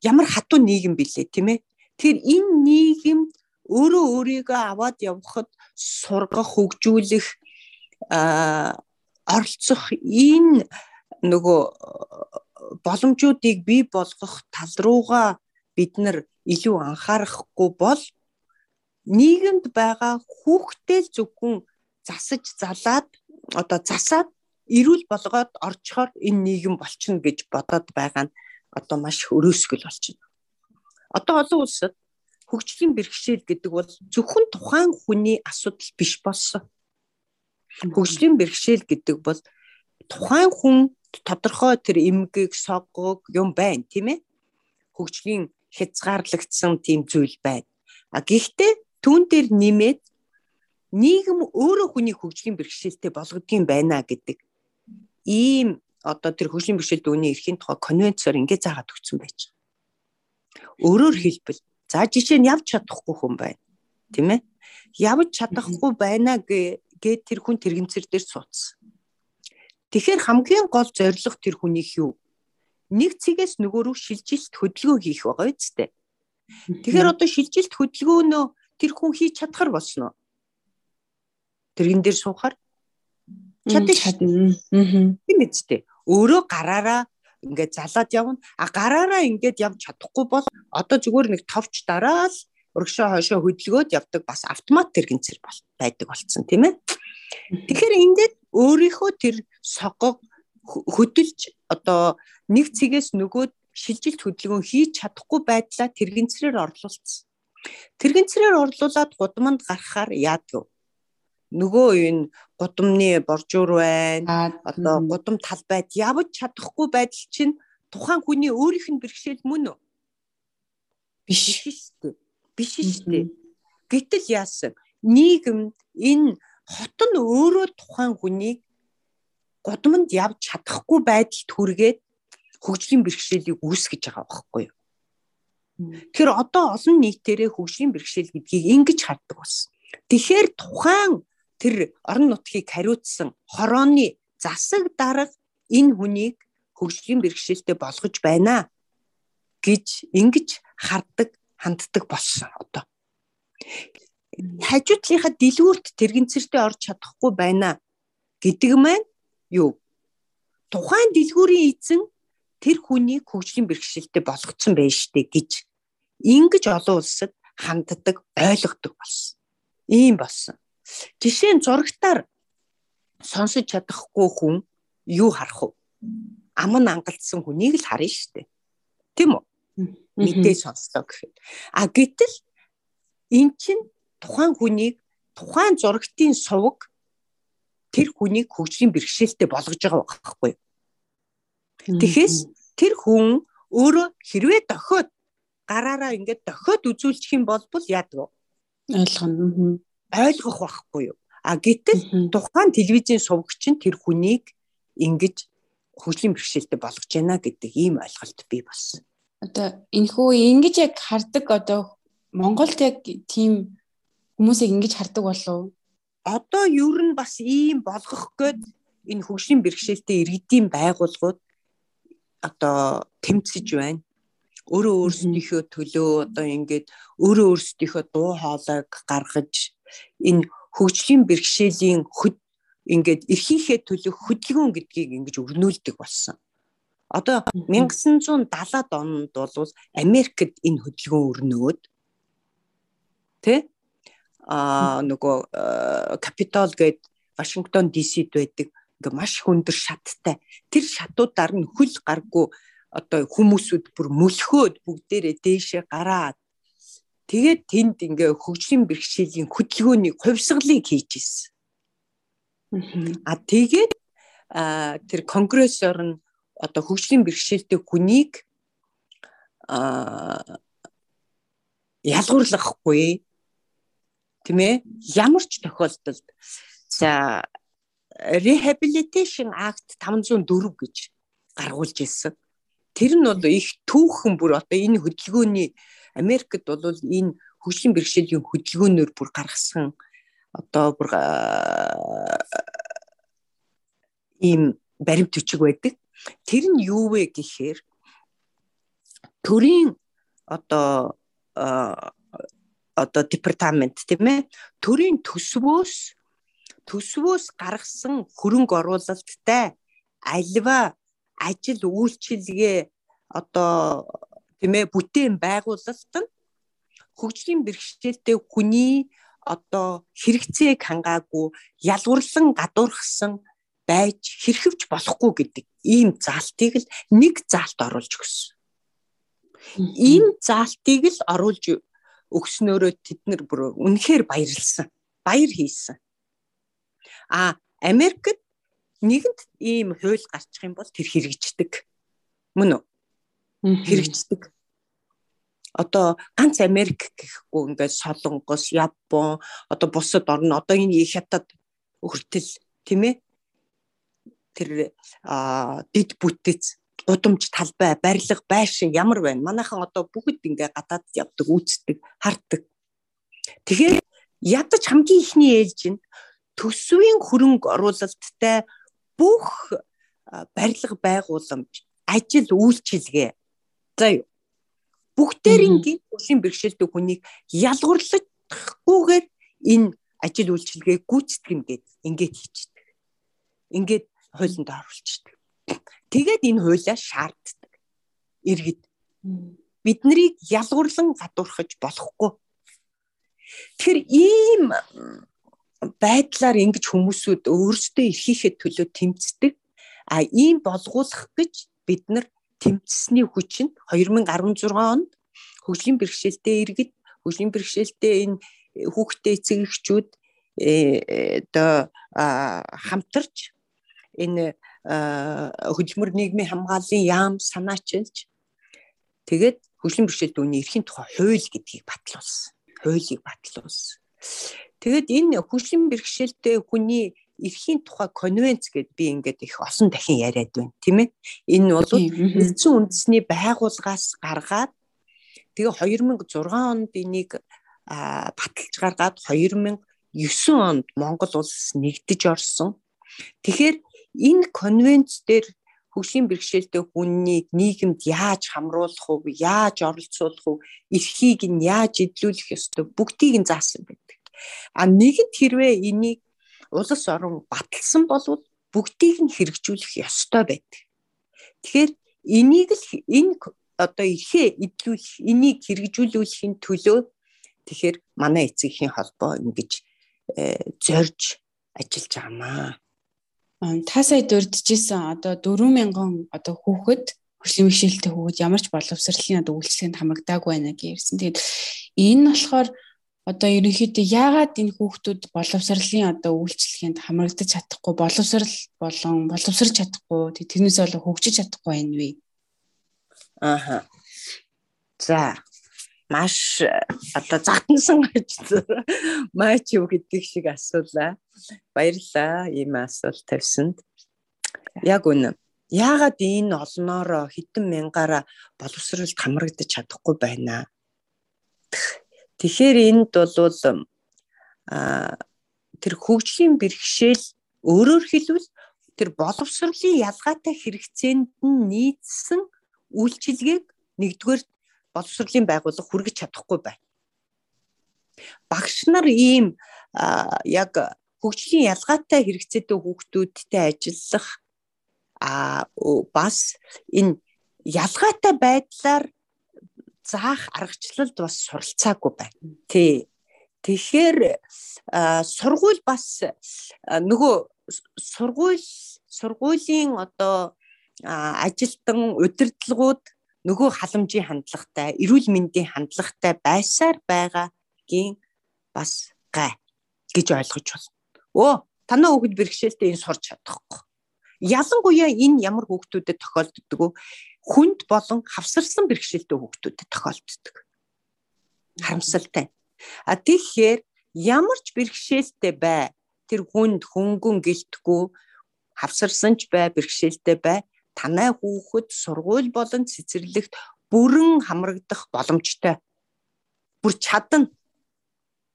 ямар хатуу нийгэм билээ тийм ээ. Тэгэхээр энэ нийгэмд өөрөө өөрийгөө аваад явхад сургах, хөгжүүлэх а оролцох энэ нөгөө боломжуудыг бий болгох тал руугаа бид нар илүү анхаарахгүй бол нийгэмд байгаа хүүхдээ л зөвхөн засаж залаад одоо засаад эрүүл болгоод орчхоор энэ нийгэм болчихно гэж бодоод байгаа нь одоо маш өрөөсгөл болчихно. Одоо олон улсад хөгжлийн бэрхшээл гэдэг бол зөвхөн тухайн хүний асуудал биш болсон. Хөгжлийн бэрхшээл гэдэг бол тухайн хүн тодорхой тэр эмгэг, соггог юм байна, тийм ээ? Хөгжлийн хязгаарлагдсан тийм зүйл байна. А гэхдээ түүн дээр нэмээд нийгэм өөрөө хүний хөгжлийн бэрхшээлтэй болгодгийн байна гэдэг ийм одоо тэр хөгжлийн бэрхшээлд үүний эрхийн тухай конвенцоор ингээд заагаад өгсөн байж байгаа. Өөрөөр хэлбэл за жишээ нь явж чадахгүй хүн байна. Тийм ээ? Явж чадахгүй байна гэ тэр хүн тэрэгцэр дээр суудсан. Тэгэхээр хамгийн гол зорилго тэр хүнийх юу? Нэг цэгээс нөгөө рүү шилжилт хөдөлгөөн хийх байгаа үсттэй. Тэгэхээр одоо шилжилт хөдөлгөөнөө тэр хүн хийж чадхаар болсон уу? тэрэн дээр суухаар чадна чадна. Тийм үстэй. Өөрөө гараараа ингээд залаад явна. А гараараа ингээд явж чадахгүй бол одоо зүгээр нэг товч дараал урагшаа хойшоо хөдөлгөөд явдаг бас автомат тэрэгцэр байдаг болцсон тийм ээ. Тэгэхээр ингээд өөрийнхөө тэр согог хөдөлж одоо нэг цэгээс нөгөөд шилжилт хөдөлгөөн хийж чадахгүй байдлаа тэрэгцрээр орлуулсан. Тэрэгцрээр орлуулад гудамд гарахаар яадаг нөгөө энэ гудамны боржуур байна. Одоо гудам талбайд явж чадахгүй байдал чинь тухайн хүний өөрийнх нь бэрхшээл мөн үү? Биш шүү дээ. Биш шүү дээ. Гэтэл яасан? Нийгэм энэ хот нь өөрөө тухайн хүнийг гудамд явж чадахгүй байдалд хүргээд хөгжлийн бэрхшээлийг үүсгэж байгаа байхгүй юу? Тэгэхээр одоо олон нийтээрээ хөгжлийн бэрхшээл гэдгийг ингэж харддаг болсон. Тэгэхээр тухайн тэр орон нутгийг хариуцсан хорооны засаг дарга энэ хүнийг хөгжлийн бэрхшээлтэй болгож байна гэж ингэж харддаг ханддаг болсон одоо. Хажуудлынхаа дэлгүүрт тэрэгцэртэй орж чадахгүй байна гэдэг маань юу? Тухайн дэлгүүрийн эзэн тэр хүнийг хөгжлийн бэрхшээлтэй болгоцсон байж штэ гэж ингэж олон улсад ханддаг ойлгодог болсон. Ийм болсон. Жишээ нь зурагтаар сонсож чадахгүй хүн юу харах вэ? Ам нь ангалдсан хүнийг л харна шүү дээ. Тийм үү? Мэдээ сонслоо гэхэд. А гэтэл эн чинь тухайн хүнийг тухайн зурагтын сувг тэр хүнийг хөгжлийн бэрхшээлтэй болгож байгаа байхгүй? Тэгэхээс тэр хүн өөрөө хэрвээ дохиод гараараа ингээд дохиод үзүүлчих юм бол яадаг вэ? Ойлгоно ойлгох байхгүй юу? А гэтэл тухайн телевизийн сувгч нь тэр хүнийг ингэж хөгжлийн бэрхшээлтэй болгож байна гэдэг ийм ойлголт бий болсон. Одоо энэхүү ингэж яг хардаг одоо Монголд яг тийм хүмүүсийг ингэж хардаг болов Одоо ер нь бас ийм болгох гээд энэ хөгжлийн бэрхшээлтэй иргэдийн байгууллагууд одоо тэмцэж байна. Өөрөө өөрсдийнхөө төлөө одоо ингээд өөрөө өөрсдийнхөө дуу хоолойг гаргаж энэ хөгжлийн бэрхшээлийн хөд ингээд эрхийнхээ төлөх хөдөлгөөн гэдгийг ингэж өрнүүлдэг болсон. Одоо 1970-ад онд бол Америкт энэ хөдөлгөөн өрнөөд тэ? А нөгөө капитол гээд Вашингтон ДС-д байдаг. Ингээ маш хүндэр шаттай. Тэр шатуудаар нь хөл гаргүй одоо хүмүүсүүд бүр мөлхөөд бүгдээрээ дээшээ гараад Тэгээд тэнд ингээ хөгжлийн бэрхшээлийн хөдөлгөөний хувьсгалыг хийж ирсэн. А тэгээд тэр конгрессор нь одоо хөгжлийн бэрхшээлтэй хүнийг ялгуурлахгүй тийм ээ ямар ч тохиолдолд за rehabilitation act 504 гэж гаргуулж ирсэн. Тэр нь бол их түүхэн бүр одоо энэ хөдөлгөөний Америкт бол энэ хөгжлийн бэрхшээлийн хөдөлгөөнөөр бүр гаргасан одоо бүр ийм баримт бичиг байдаг. Тэр нь юу вэ гэхээр төрийн одоо одоо департамент тийм ээ төрийн төсвөөс төсвөөс гаргасан хөрөнгө оруулалттай альва ажил үйлчилгээ одоо тийм ээ бүтээн байгуулалт нь хөгжлийн бэрхшээлтэй хүний одоо хэрэгцээг хангаагүй ялгуурлан гадуурхсан байж хэрхэвч болохгүй гэдэг ийм заалтыг л нэг заалт оруулж өгсөн. Энэ заалтыг л оруулж өгснөөрөө тэд нар бүр үнэхээр баярлсан. Баяр хийсэн. А Америкт нэгэнт ийм хууль гарчих юм бол тэр хэрэгждэг. Мөн үү? Хэрэгждэг. Одоо ганц Америк гэхгүй ингээд Солонгос, Япон, одоо бусад орн одоо энэ хятад хүртэл тийм ээ тэр дид бүтэц гудамж талбай барилга байшин ямар байна манайхан одоо бүгд ингээ гадаад явдаг үүсдэг харддаг тэгэхээр ядаж хамгийн ихний ээлж нь төсвийн хөрөнгө оруулалттай бүх барилга байгууламж ажил үйлчилгээ за юу бүгдээрингийн төрлийн бэрхшээлтэй хүнийг ялгуурлахгүйгээр энэ ажил үйлчилгээг гүйцэтгэн гэд ингээд хийчихдэг. Ингээд хуулинд оруулчихдаг. Тэгээд энэ хуулиа шаарддаг. Иргэд биднийг ялгуурлан гадуурхаж болохгүй. Тэгэхээр ийм байдлаар ингэж хүмүүсүүд өөрсдөө эрхийнхээ төлөө тэмцдэг. А ийм болгуулах гэж бид нар тэмцсэний хүч нь 2016 онд хөгжлийн бэрхшээлтэй иргэд хөгжлийн бэрхшээлтэй энэ хүүхдээ эцэг эхчүүд э, одоо хамтарч энэ хөдөлмөр нийгмийн хамгааллын яам санаачилж тэгээд хөгжлийн бэрхшээлт үүний эрхийн тухай хууль гэдгийг батлуулсан. Хуулийг батлуулсан. Тэгээд энэ хөгжлийн бэрхшээлтэй хүний эрхийн тухай конвенц гэд би ингээд их осон дахин яриад байна тийм ээ энэ бол нэгдсэн үндэсний байгууллагаас гаргаад тэгээ 2006 онд энийг баталж гаргаад 2009 онд Монгол улс нэгдэж орсон. Тэгэхээр энэ конвенц дээр хөгжлийн бэрхшээлтэй хүннийг нийгэмд яаж хамруулах вэ? Яаж оролцуулах вэ? Эрхийг нь яаж эдлүүлэх ёстой? Бүгдийг нь заасан байдаг. А нэгэнт хэрвээ энийг улс орон баталсан бол бүгдийг нь хэрэгжүүлэх ёстой байдаг. Тэгэхээр энийг л энэ одоо эрхээ эдлүүлэх, энийг хэрэгжүүлүүлэхийн төлөө Тэгэхээр манай эцэгхийн холбоо ингэж э, зорж ажиллаж байгаамаа. Та сая дурджсэн одоо 4000 одоо хүүхэд хөгжлийн бишэлтэй хүүхэд ямар ч боловсролын одоо үйлчлэгэнд хамрагдаагүй байна гэж ярьсан. Тэгээд энэ нь болохоор одоо ерөнхийдөө яагаад энэ хүүхдүүд боловсролын одоо үйлчлэгэнд хамрагдаж чадахгүй боловсрал болон боловсрч чадахгүй тэрнээс болоо хөгжиж чадахгүй байна вэ? Ааха. За маш одоо загтансан гэж маач юу гэдэг шиг асуулаа. Баярлалаа ийм асуулт тавьсанд. Яг үнэ. Яагаад энэ олноороо хэдэн мянгаараа боловсролд хамрагдаж чадахгүй байна. Тэгэхээр энд бол а тэр хөгжлийн бэрхшээл өөрөөр хэлбэл тэр боловсролын ялгаатай хэрэгцээнд нь нийцсэн үйлчилгээг нэгдүгээр боловсролын байгууллага хүргэж чадахгүй байна. Багш нар ийм яг хөгжлийн ялгаатай хэрэгцээтэй хүүхдүүдтэй ажиллах а бас энэ ялгаатай байдлаар заах аргачлалд бас суралцаагүй байна. Тий. Тэгэхээр сургууль бас нөгөө сургууль сургуулийн одоо ажилтан удирдлагууд нөгөө халамжийн хандлагатай, эрүүл мэндийн хандлагатай байсаар байгаагийн бас гай гэж ойлгож байна. Өө танаа хүүхэд бэрхшээлтэй энэ сурч чадахгүй. Ялангуяа энэ ямар хүүхдүүдэд тохиолддог вэ? Хүнд болон хавсарсан бэрхшээлтэй хүүхдүүдэд тохиолддог. Харамсалтай. А тэгэхээр ямар ч бэрхшээлтэй бай тэр хүнд хөнгөн гэлтгүү хавсарсан ч бай бэрхшээлтэй бай танай хүүхэд сургууль болон цэцэрлэгт бүрэн хамрагдах боломжтой. Бүр чадна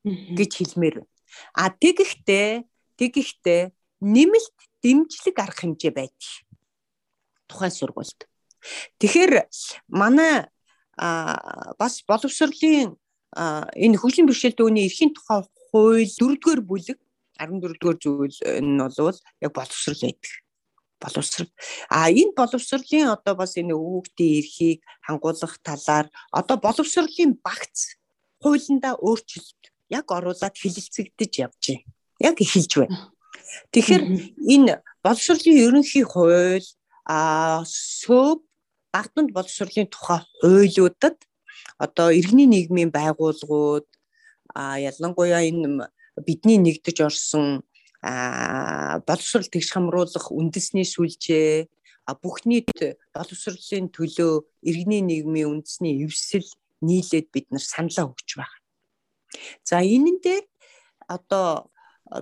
гэж хэлмээр байна. А тэгэхдээ тэгэхдээ нэмэлт дэмжлэг арга хэмжээ байдаг. Тухайн сургуульд. Тэгэхээр манай бас боловсролын энэ хөгжлийн бэрхшээлтэй үний эрхийн тухай хууль 4-р бүлэг 14-р зүйл нь бол яг боловсрол байдаг боловсрол. А энэ боловсролын одоо бас энэ өвөгтийн эрхийг хангуулах талаар одоо боловсролын багц хуулиндаа өөрчлөлт яг оруулаад хилэлцэгдэж явж байна. Яг эхэлж байна. Тэгэхээр энэ боловсролын ерөнхий хууль а сөв багтанд боловсролын тухай хуулиудад одоо иргэний нийгмийн байгууллагууд а ялангуяа энэ бидний нэгдэж орсон боловсрол тэгш хамруулах үндэсний сүлжээ а бүх нийт боловсролын төлөө иргэний нийгмийн үндэсний эвсэл нийлээд бид нар саналаа өгч байна. За энэн дээр одоо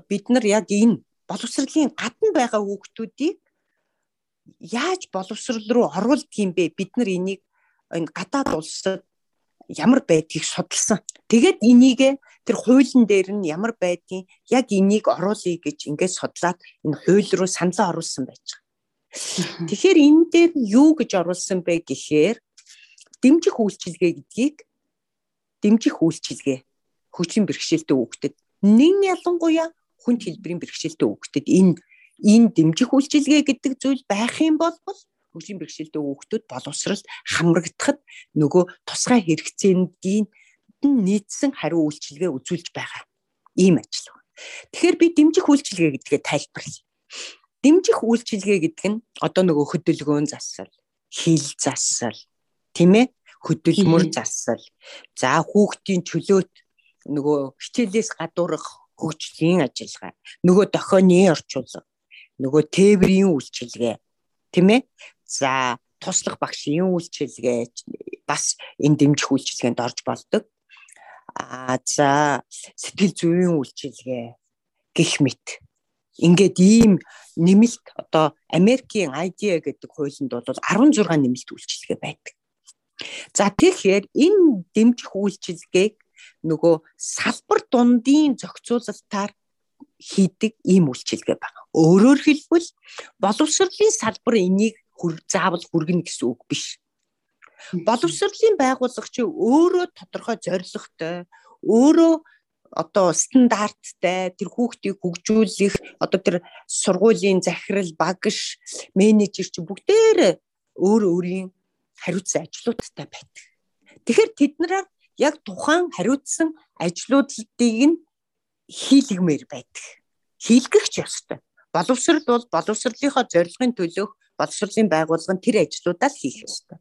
бид нар яг энэ боловсролын гадна байгаа хүүхдүүдийг яаж боловсрол руу оруулдгийм бэ? Бид нар энийг энэ гадаад улсад ямар байдгийг судалсан. Тэгээд энийг тэр хуулийн дээр нь ямар байдгийг яг энийг оруулъя гэж ингээд судлаад энэ хууль руу саналаа оруулсан байж байгаа. Тэгэхээр энэ дээр юу гэж оруулсан бэ гэхээр дэмжих үйлчилгээ гэдгийг дэмжих үйлчилгээ хөгжлийн бэрхшээлтэй хүүхдэд нэг ялангуяа хүн хэлбэрийн бэрхшээлтэй хүүхдэд энэ энэ дэмжих үйлчилгээ гэдэг зүйл байх юм бол хөгжлийн бэрхшээлтэй хүүхдүүд боловсролд хамрагдахад нөгөө тусгай хэрэгцээндийн нийцсэн хариу үйлчилгээ үзүүлж байгаа. Ийм ажил. Тэгэхээр би дэмжих үйлчилгээ гэдгээ тайлбарлая. Дэмжих үйлчилгээ гэдэг нь одоо нөгөө хөдөлгөөн засал, хил засал, тийм ээ? Хөдөлмөр засал. За хүүхдийн чөлөөт нөгөө хичээлээс гадуурх хөгжлийн ажиллагаа, нөгөө дохионы орчуулга, нөгөө тээврийн үйлчилгээ, тийм ээ? За туслах багшийн үйлчилгээ бас энэ дэмжих үйлчилгээнд орж болдог. А за сэтгэл зүйн үйлчилгээ гих мэт. Ингээд ийм нэмэлт одоо Америкийн IDEA гэдэг хуулинд бол 16 нэмэлт үйлчилгээ байдаг. За тэгэхээр энэ дэмжих үйлчилгээг нөгөө салбар дундын зохицуулалтаар хийдэг ийм үйлчилгээ байна. Өөрөөр хэлбэл боловсролын салбар энийг заавал хүргэнэ гэсэн үг биш. Боловсролын байгууллага өөрөө тодорхой зорилготой, өөрөө одоо стандарттай тэр хүүхдийг хөгжүүлэх одоо тэр сургуулийн захирал, багш, менежер чи бүгдээр өөр өөрийн хариуцсан ажлуудтай байдаг. Тэгэхээр тэд нараар яг тухайн хариуцсан ажлуудыг нь хийлгмээр байдаг. Хийлгэх ёстой. Боловсрол бол боловсролынхоо зорилгын төлөөх боловсролын байгууллага нь тэр ажлуудаа л хийх ёстой.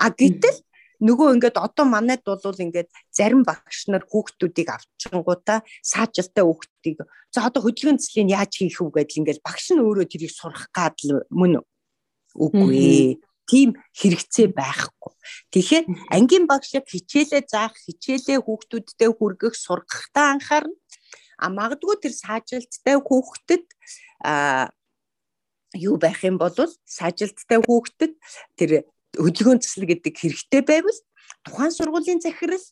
А гэтэл нөгөө ингээд одоо манайд бол ингээд зарим багш нар хүүхдүүдийг авчингуудаа саажилтаа хүүхдийг за одоо хөдөлгөөн цэцлийн яаж хийх вэ гэдэл ингээд багш нь өөрөө тэрийг сурах гад мөн үгүй тийм хэрэгцээ байхгүй. Тэгэхээр ангийн багш яг хичээлээ заах, хичээлээ хүүхдүүдтэй хүргэх, сургахтаа анхаарна. А магадгүй тэр саажилттай хүүхдэд а юу байх юм бол саажилттай хүүхдэд тэр хөдөлгөөн цэцэл гэдэг хэрэгтэй байвал тухайн сургуулийн захирал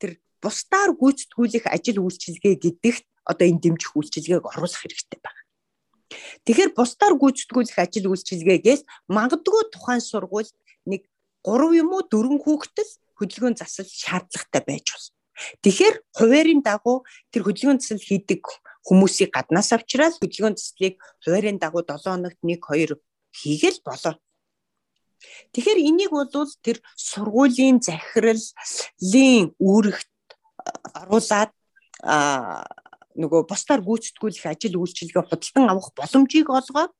тэр бусдаар гүйцэтгүүлэх ажил үйлчилгээ гэдэгт одоо энэ дэмжих үйлчилгээг оруулах хэрэгтэй байна. Тэгэхээр бусдаар гүйцэтгүүлэх ажил үйлчилгээгээс магадгүй тухайн сургууль нэг 3 юм уу 4 хүүхдэл хөдөлгөөн засал шаардлагатай байж болно. Тэгэхээр хуваарийн дагуу тэр хөдөлгөөн засал хийдэг хүмүүсийг гаднаас авчираад хөдөлгөөн цэцлийг хуваарийн дагуу 7 хоногт 1 2 хийгээл болоо. Тэгэхээр энийг бол тэр сургуулийн захирлын үүрэгт оруулаад нөгөө бусдаар гүйцэтгүүлэх ажил үйлчилгээ худалдан авах боломжийг олгоод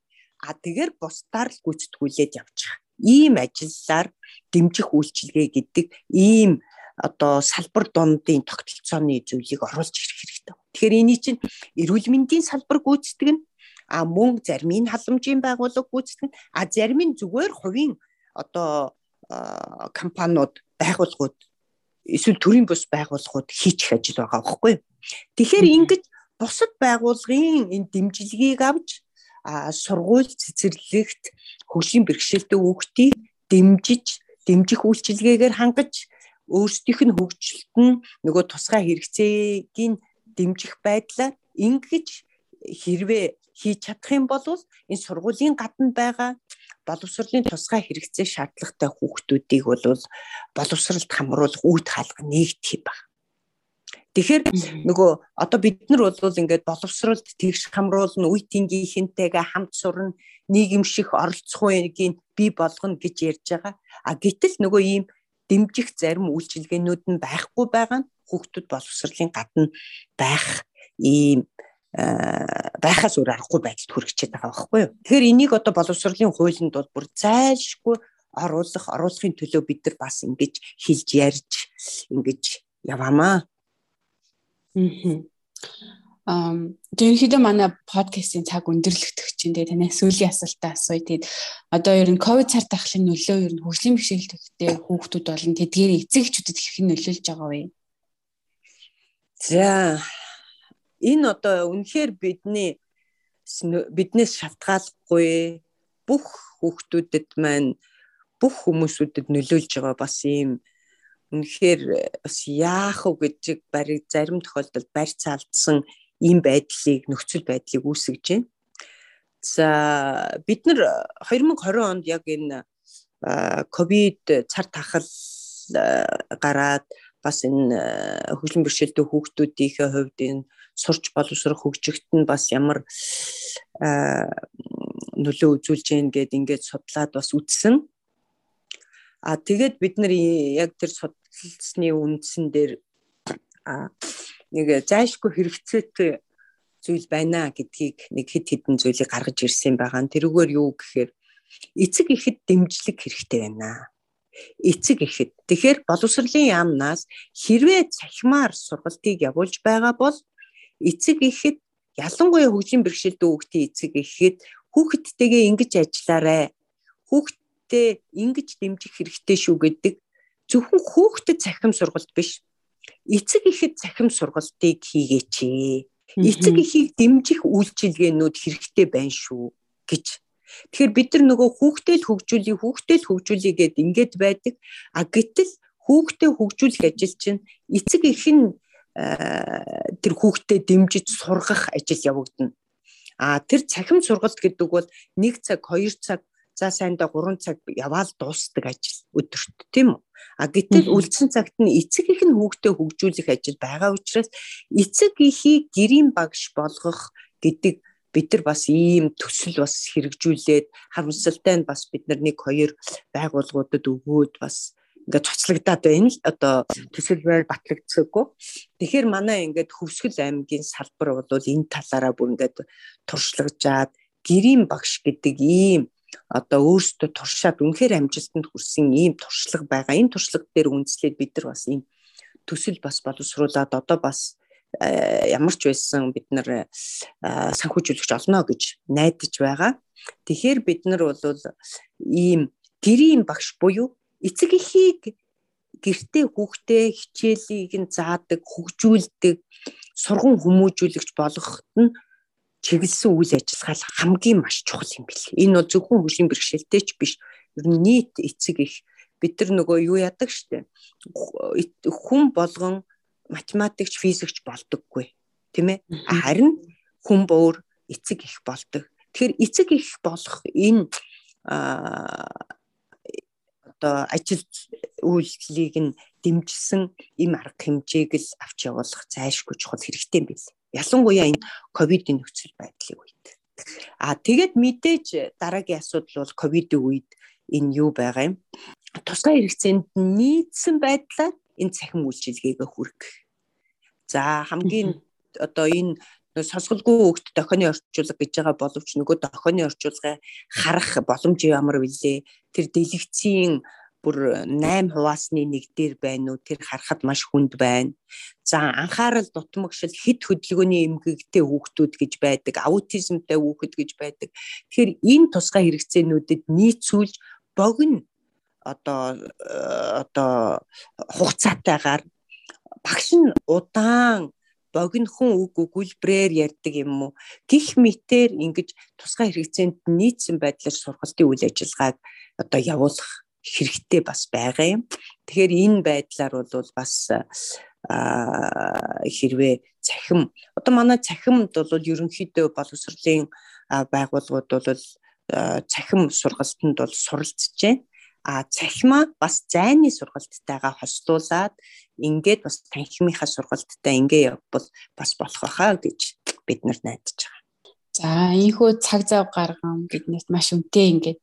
а тэгэхээр бусдаар л гүйцэтгүүлээд явчих. Ийм ажиллаар дэмжих үйлчилгээ гэдэг ийм одоо салбар дундын тогтолцооны зүйлийг оруулж ирэх хэрэгтэй. Тэгэхээр эний чинь эрүүл мэндийн салбар гүйцэтгэн а мөн зарим нь халамжийн байгууллага гүйцэтгэн а зарим нь зүгээр хувийн одоо компаниуд байгууллагууд эсвэл төрийн бус байгууллагууд хийчих ажил байгаа байхгүй. Тэгэхээр ингэж бусад байгууллагын энэ дэмжлэгийг авч сургууль цэцэрлэгт хөгжлийн бэрхшээлтэй хүүхдийг дэмжиж дэмжих үйлчилгээгээр хангаж өөрсдийнх нь хөгжилт нь нөгөө тусгай хэрэгцээг нь дэмжих байдлаар ингэж хэрвээ хийж чадах юм бол энэ сургуулийн гадна байгаа боловсролын тусгай хэрэгцээ шаардлагатай хүүхдүүдийг бол боловсролд хамруулах үүд хаалга нэгдэх юм байна. Тэгэхээр нөгөө одоо бид нар бол ингээд боловсролд тэгш хамруулна, үе тэнгийнхэнтэйгээ хамт сурна, нийгэмших оролцох үеийг бий болгоно гэж ярьж байгаа. А гэтэл нөгөө ийм дэмжих зарим үйлчилгээнүүд нь байхгүй байгаа нь хүүхдүүд боловсролын гадна байх ийм байхаас өөр аргагүй байдалд хүрчихээд байгаа байхгүй юу. Тэгэхээр энийг одоо боловсролын хуулинд бол бүр зайлшгүй оруулах, оруулахын төлөө бид нар бас ингэж хилж ярьж ингэж яваамаа. Ам ерөнхийдөө манай подкастын цаг өндөрлөгдөх чинь тэгээ танаас сүүлийн асуултаа асууя. Тэгээд одоо ер нь ковид цар тахлын нөлөө ер нь хөгжлийн бэрхшээлтэй хүүхдүүд болон тэдгээр эцэгчүүдэд хэрхэн нөлөөлж байгаа вэ? За энэ одоо үнэхээр бидний биднээс шалтгааллахгүй бүх хүүхдүүдэд маань бүх хүмүүсүүдэд нөлөөлж байгаа бас ийм үнэхээр бас яах вэ гэж бариг зарим тохиолдолд барьц алдсан ийм байдлыг нөхцөл байдлыг үүсгэж байна. За бид нар 2020 онд яг энэ ковид цар тахал гараад бас энэ хөгжлийн бэрхшээлтэй хүүхдүүдийнхээ хувьд энэ сурч боловсрох хөгжигт нь бас ямар нөлөө үзүүлж гэн гэд ингээд судлаад бас үтсэн. А тэгээд бид нар яг тэр судалсны үндсэн дээр нэг зайшгүй хэрэгцээтэй зүйл байна гэдгийг нэг хэд хэдэн зүйлийг гаргаж ирсэн байгаа. Тэрүүгээр юу гэхээр эцэг ихэд дэмжлэг хэрэгтэй байна эцэг ихэд. Тэгэхээр боловсролын яамнаас хэрвээ цахимаар сургалтыг явуулж байгаа бол эцэг ихэд ялангуяа хөгжлийн бэрхшээлтэй хүүхдийн эцэг ихэд хүүхдтэйгээ ингэж ажиллаарай. Хүүхдтэй ингэж дэмжих хэрэгтэй шүү гэдэг зөвхөн хүүхдэд цахим сургалт биш. Эцэг ихэд цахим сургалтыг хийгээч. Эцэг ихийг дэмжих үйлчилгээнүүд хэрэгтэй байна шүү гэж Тэгэхээр бид нар нөгөө хүүхдэд хөгжүүлэх, хүүхдэд хөгжүүлэх гэд ингээд байдаг. А гэтэл хүүхдэд хөгжүүлэх ажил чинь эцэг эх нь тэр хүүхдэд дэмжиж сургах ажил явагдана. А тэр цахим сургалт гэдэг бол 1 цаг, 2 цаг, за сайндаа 3 цаг яваал дуусдаг ажил өдөрт тийм үү? А гэтэл үлдсэн цагт нь эцэг их нь хүүхдэд хөгжүүлэх ажил байгаа учраас эцэг эхийг гэрийн багш болгох гэдэг бид нар бас ийм төсөл бас хэрэгжүүлээд харамсалтай нь бас бид нар нэг хоёр байгууллагуудад өгөөд бас ингээд цоцлогдоод байна л одоо төсөл байр батлагдсаггүй. Тэгэхээр манай ингээд Хөвсгөл аймгийн салбар бол энэ талаараа бүр ингээд туршлагажаад гэрийн багш гэдэг ийм одоо өөрсдөө туршаад үнэхээр амжилтанд хүрсэн ийм туршлага байгаа. Энэ туршлага дээр үндэслээд бид нар бас ийм төсөл бас боловсруулад одоо бас Э, ямар ч байсан бид нар э, санхүүжүүлэгч олно гэж найдаж байгаа. Тэгэхээр бид нар бол ийм гэрийн багш буюу эцэг эхийг гэртээ хүүхдээ хичээлийг нь заадаг, хөгжүүлдэг, сурган хүмүүжүүлэгч болгоход нь чиглэсэн үйл ажиллагаа хамгийн маш чухал юм бэл. Энэ бол зөвхөн хөгжлийн бэрхшээлтэй ч биш. Ер нь нийт эцэг их бид нар нөгөө юу яадаг штэ. Хүн болгон математикч, физикч болдоггүй. Тийм ээ. Харин хүн буур эцэг их болдог. Тэгэхээр эцэг их болох энэ одоо ажил үйлчлэлийг нь дэмжсэн им арга хэмжээг л авч явуулах зайлшгүй чухал хэрэгтэй юм биш. Ялангуяа энэ ковидын нөхцөл байдлын үед. А тэгээд мэдээж дараагийн асуудал бол ковидын үед энэ юу байгаа юм? Тусгай хэрэгцээнд нийцсэн байдлаар энэ цахим үйлчилгээгээ хүргэх. За хамгийн одоо энэ сонсголгүй хөвгт дохионы орчуулга гэж байгаа боловч нөгөө дохионы орчуулгыг харах боломж ямар вүлээ тэр дэлгэцийн бүр 8 хуваасны нэг дээр байна уу тэр харахад маш хүнд байна. За анхаарал дутмагшил хид хөдөлгөөний эмгэгтэй хүүхдүүд гэж байдаг, аутизмтай хүүхэд гэж байдаг. Тэгэхээр энэ тусгай хэрэгцээнүүдэд нийцүүлж богино одоо э, одоо хугацаатайгаар багш нь удаан богинохон үг өгүүлбрээр ярьдаг юм уу гих мэтэр ингэж тусгай хэрэгцээнд нийцсэн байдлаар сургалтын үйл ажиллагааг одоо явуулах хэрэгтэй бас байгаа юм. Тэгэхээр энэ байдлаар бол бас хэрвээ цахим одоо манай цахимд бол ерөнхийдөө боловсролын байгууллагууд бол цахим сургалтанд бол суралцж байна а цахимаа бас зайны сургалтайгаа хослуулад ингээд бас танхимынхаа сургалттай ингээ явбал бас болох байхаа гэж бид нар найдаж байгаа. За ийхүү цаг зав гарган биднээс маш үнэтэй ингээд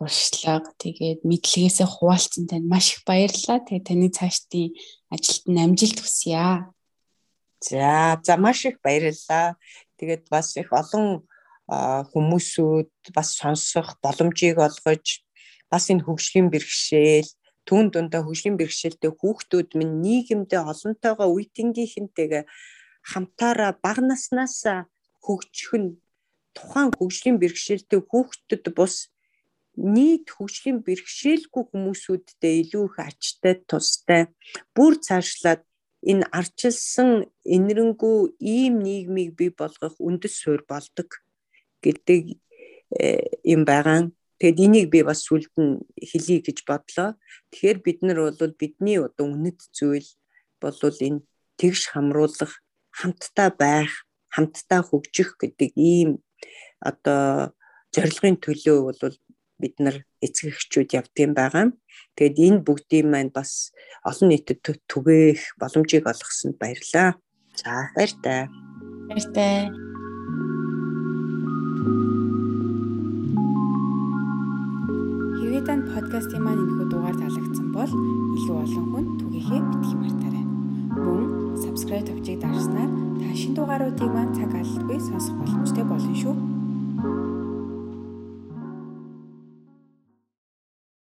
туршлага тэгээд мэдлэгээсээ хуваалцсан танд маш их баярлалаа. Тэгээд таны цаашдын ажилд нь амжилт хүсье. За за маш их баярлалаа. Тэгээд бас их олон хүмүүсүүд бас сонсох боломжийг олгож бас энэ хөгжлийн бэрхшээл түүн дундаа хөгжлийн бэрхшээлтэй хүүхдүүд минь нийгэмдээ олонтойгоо үеийнхэнтэйгээ хамтаараа бага наснаас хөгжих нь тухайн хөгжлийн бэрхшээлтэй хүүхдэд бус нийт хөгжлийн бэрхшээлгүй хүмүүсүүдтэй илүү их ачтай тустай бүр цаашлаад энэ арчилсан энэрэнгүү ийм нийгмийг бий болгох үндэс суурь болдог гэдэг э, юм байгаа. Тэгэд энийг би бас сүлд нь хэлье гэж бодлоо. Тэгэхээр бид нар бол бидний одоо үнэт зүйл бол энэ тэгш хамруулах, хамтдаа байх, хамтдаа хөгжих гэдэг ийм одоо зорилгын төлөө бол бид нар эцэг эхчүүд явдсан байгаа. Тэгэд энэ бүгдийн маань бас олон нийтэд түгээх боломжийг олгосонд баярлалаа. За баяртай. Баяртай. Хэрвээ танд подкастын маань энэхүү дугаар таалагдсан бол илүү олон хүнд түгээхээ битгий мартаарай. Мөн subscribe товчийг дарснаар та шинэ дугааруудыг маань цаг алдалгүй сонсох боломжтой болно шүү.